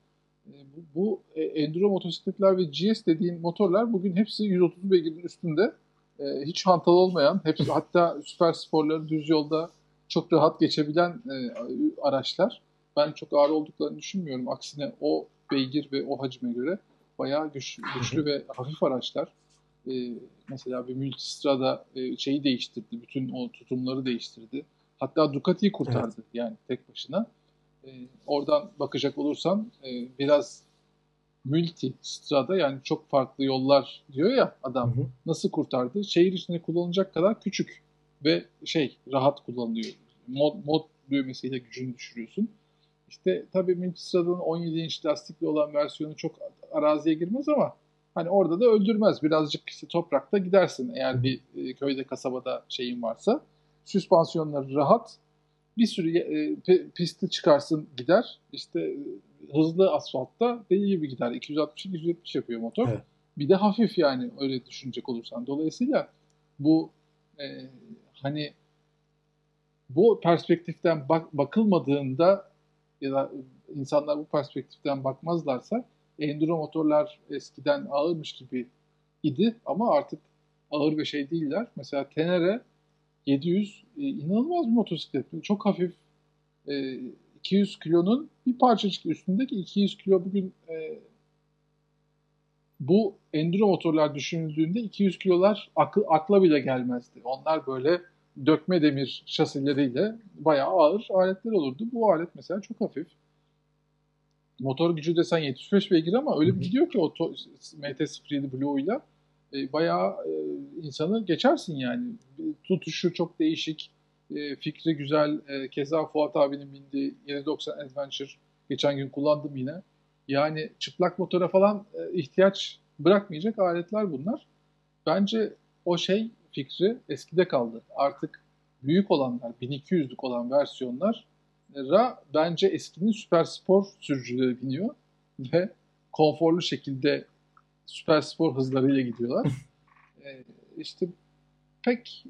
E, bu, e, enduro motosikletler ve GS dediğin motorlar bugün hepsi 130 beygirin üstünde. Hiç hantal olmayan, hepsi hatta süper sporları düz yolda çok rahat geçebilen e, araçlar. Ben çok ağır olduklarını düşünmüyorum. Aksine o beygir ve o hacime göre bayağı güç, güçlü ve hafif araçlar. E, mesela bir Multistrada e, şeyi değiştirdi. Bütün o tutumları değiştirdi. Hatta Ducati'yi kurtardı evet. yani tek başına. E, oradan bakacak olursan e, biraz multi yani çok farklı yollar diyor ya adam. Hı hı. Nasıl kurtardı? Şehir içinde kullanılacak kadar küçük ve şey rahat kullanılıyor. Mod, mod düğmesiyle gücünü düşürüyorsun. İşte tabii Multistrada'nın 17 inç lastikli olan versiyonu çok araziye girmez ama hani orada da öldürmez. Birazcık işte toprakta gidersin eğer bir e, köyde kasabada şeyin varsa. Süspansiyonları rahat. Bir sürü e, pisti çıkarsın gider. İşte e, hızlı asfaltta deli gibi gider. 260-270 yapıyor motor. Evet. Bir de hafif yani öyle düşünecek olursan. Dolayısıyla bu e, hani bu perspektiften bak, bakılmadığında ya da insanlar bu perspektiften bakmazlarsa enduro motorlar eskiden ağırmış gibi idi ama artık ağır bir şey değiller. Mesela Tenere 700 e, inanılmaz bir motosiklet. Çok hafif e, 200 kilonun bir parçacık üstündeki 200 kilo bugün e, bu enduro motorlar düşünüldüğünde 200 kilolar akıl, akla bile gelmezdi. Onlar böyle dökme demir şasileriyle bayağı ağır aletler olurdu. Bu alet mesela çok hafif. Motor gücü desen 75 beygir ama öyle bir gidiyor ki o MT-07 Blue ile e, bayağı e, insanı geçersin yani. Tutuşu çok değişik, e, fikri güzel. E, keza Fuat abinin bindiği 790 Adventure geçen gün kullandım yine. Yani çıplak motora falan e, ihtiyaç bırakmayacak aletler bunlar. Bence o şey fikri eskide kaldı. Artık büyük olanlar, 1200'lük olan versiyonlara bence eskinin süper spor sürücüleri biniyor ve konforlu şekilde süper spor hızlarıyla gidiyorlar. ee, işte pek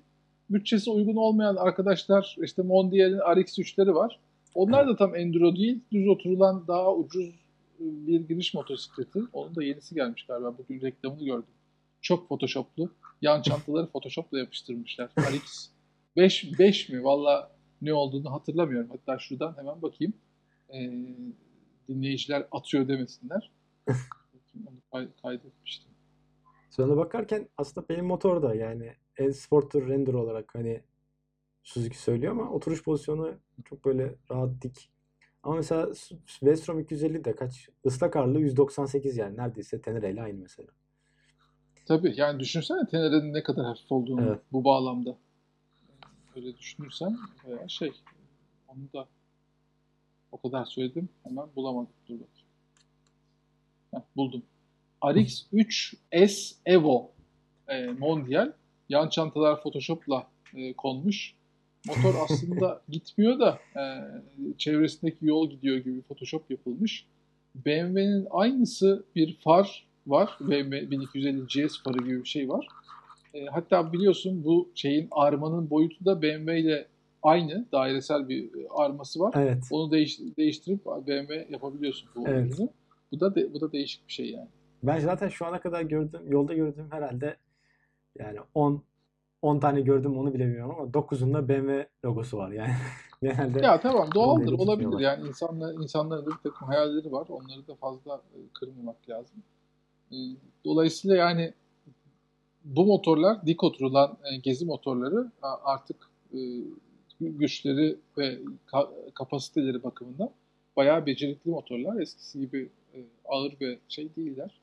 bütçesi uygun olmayan arkadaşlar işte Mondial'in RX3'leri var. Onlar da tam enduro değil, düz oturulan daha ucuz bir giriş motosikleti. Onun da yenisi gelmiş galiba. Bugün reklamını gördüm. Çok photoshoplu. Yan çantaları photoshopla yapıştırmışlar. RX 5, 5 mi? Valla ne olduğunu hatırlamıyorum. Hatta şuradan hemen bakayım. Ee, dinleyiciler atıyor demesinler. Onu kaydetmiştim. Sonra bakarken aslında benim motor da yani e-sportur render olarak hani Suzuki söylüyor ama oturuş pozisyonu çok böyle rahat dik. Ama mesela Vestrom 250 de kaç? Islak ağırlığı 198 yani neredeyse Tenere ile aynı mesela. Tabii yani düşünsene Tenere'nin ne kadar hafif olduğunu Evet. bu bağlamda. Öyle düşünürsen veya şey onu da o kadar söyledim hemen bulamadım. Dur bakayım. Heh, buldum. RX3 S Evo e, Mondial yan çantalar Photoshop'la e, konmuş. Motor aslında gitmiyor da e, çevresindeki yol gidiyor gibi Photoshop yapılmış. BMW'nin aynısı bir far var. BMW 1250 GS farı gibi bir şey var. E, hatta biliyorsun bu şeyin armanın boyutu da BMW ile aynı. Dairesel bir e, arması var. Evet. Onu değiş, değiştirip BMW yapabiliyorsun bu Evet. ürünü. Bu da de- bu da değişik bir şey yani. Ben zaten şu ana kadar gördüğüm, yolda gördüğüm herhalde yani 10 10 tane gördüm onu bile bilmiyorum ama 9'unda BMW logosu var yani. Genelde Ya tamam doğaldır olabilir yani insanlar insanların da bir takım hayalleri var onları da fazla e, kırmamak lazım. E, Dolayısıyla yani bu motorlar dik oturulan e, gezi motorları artık güçleri ve ka- kapasiteleri bakımından bayağı becerikli motorlar. Eskisi gibi ağır ve şey değiller.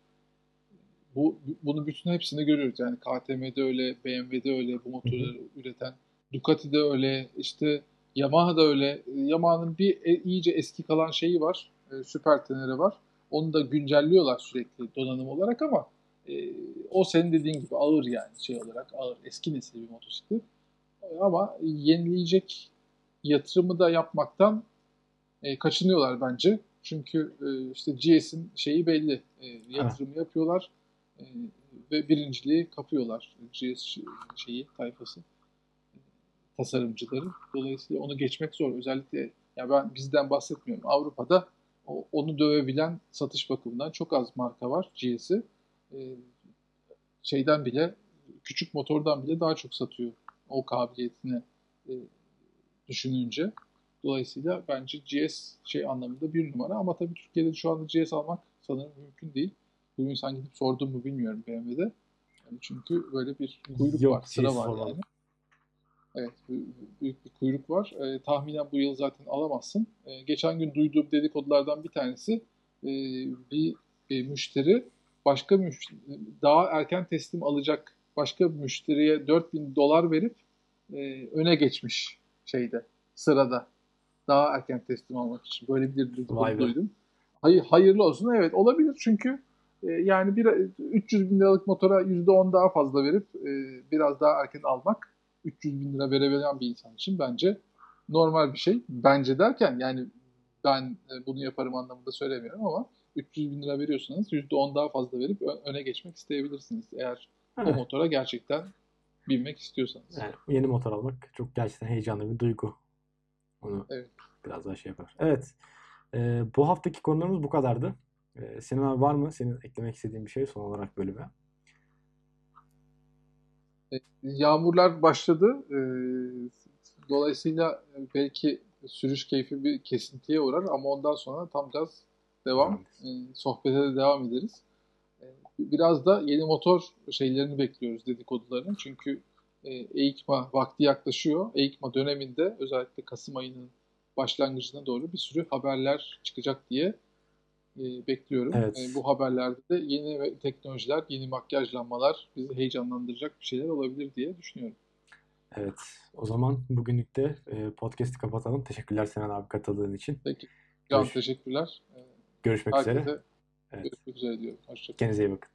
Bu bunu bütün hepsini görüyoruz. Yani KTM'de öyle, BMW'de öyle bu motorları üreten, Ducati'de öyle, işte Yamaha'da öyle. Yamaha'nın bir e- iyice eski kalan şeyi var. E, Süper Tenere var. Onu da güncelliyorlar sürekli donanım olarak ama e, o senin dediğin gibi ağır yani şey olarak ağır eski nesil bir motosiklet. E, ama yenileyecek yatırımı da yapmaktan e, kaçınıyorlar bence. Çünkü e, işte GS'in şeyi belli. E, yatırımı yapıyorlar e, ve birinciliği kapıyorlar. GS şeyi tayfası tasarımcıları. Dolayısıyla onu geçmek zor. Özellikle ya ben bizden bahsetmiyorum. Avrupa'da onu dövebilen satış bakımından çok az marka var GS'i. E, şeyden bile küçük motordan bile daha çok satıyor o kabiliyetini e, düşününce. Dolayısıyla bence GS şey anlamında bir numara ama tabii Türkiye'de şu anda GS almak sanırım mümkün değil. Bugün sen gidip sordun mu bilmiyorum BMW'de. Yani çünkü böyle bir kuyruk Yok, var, sıra var sormadım. yani. Evet, bü- büyük bir kuyruk var. Ee, tahminen bu yıl zaten alamazsın. Ee, geçen gün duyduğum dedikodulardan bir tanesi e, bir e, müşteri başka müşteri, daha erken teslim alacak başka bir müşteriye 4000 dolar verip e, öne geçmiş şeyde sırada. Daha erken teslim almak için. Böyle bir duydum. Hayır, hayırlı olsun. Evet olabilir çünkü e, yani bir 300 bin liralık motora %10 daha fazla verip e, biraz daha erken almak 300 bin lira verebilen bir insan için bence normal bir şey. Bence derken yani ben e, bunu yaparım anlamında söylemiyorum ama 300 bin lira veriyorsanız %10 daha fazla verip öne geçmek isteyebilirsiniz. Eğer o Evet. motora gerçekten binmek istiyorsanız. Yani yeni motor almak çok gerçekten heyecanlı bir duygu. Onu Evet. biraz daha şey yapar. Evet. Ee, bu haftaki konularımız bu kadardı. Ee, Sinan abi var mı senin eklemek istediğin bir şey son olarak bölüme? Yağmurlar başladı. E, dolayısıyla belki sürüş keyfi bir kesintiye uğrar ama ondan sonra tam gaz devam. E, sohbete de devam ederiz. E, biraz da yeni motor şeylerini bekliyoruz dedikodularını. Çünkü e, EICMA vakti yaklaşıyor. EICMA döneminde özellikle Kasım ayının başlangıcına doğru bir sürü haberler çıkacak diye e, bekliyorum. Evet. E, bu haberlerde de yeni teknolojiler, yeni makyajlanmalar bizi heyecanlandıracak bir şeyler olabilir diye düşünüyorum. Evet. O zaman bugünlük de e, podcast'i kapatalım. Teşekkürler Sinan abi katıldığın için. Peki. Can Görüş- teşekkürler. E, Görüşmek üzere. Evet. görüşmek üzere diyorum. Hoşçakalın. Kendinize iyi bakın.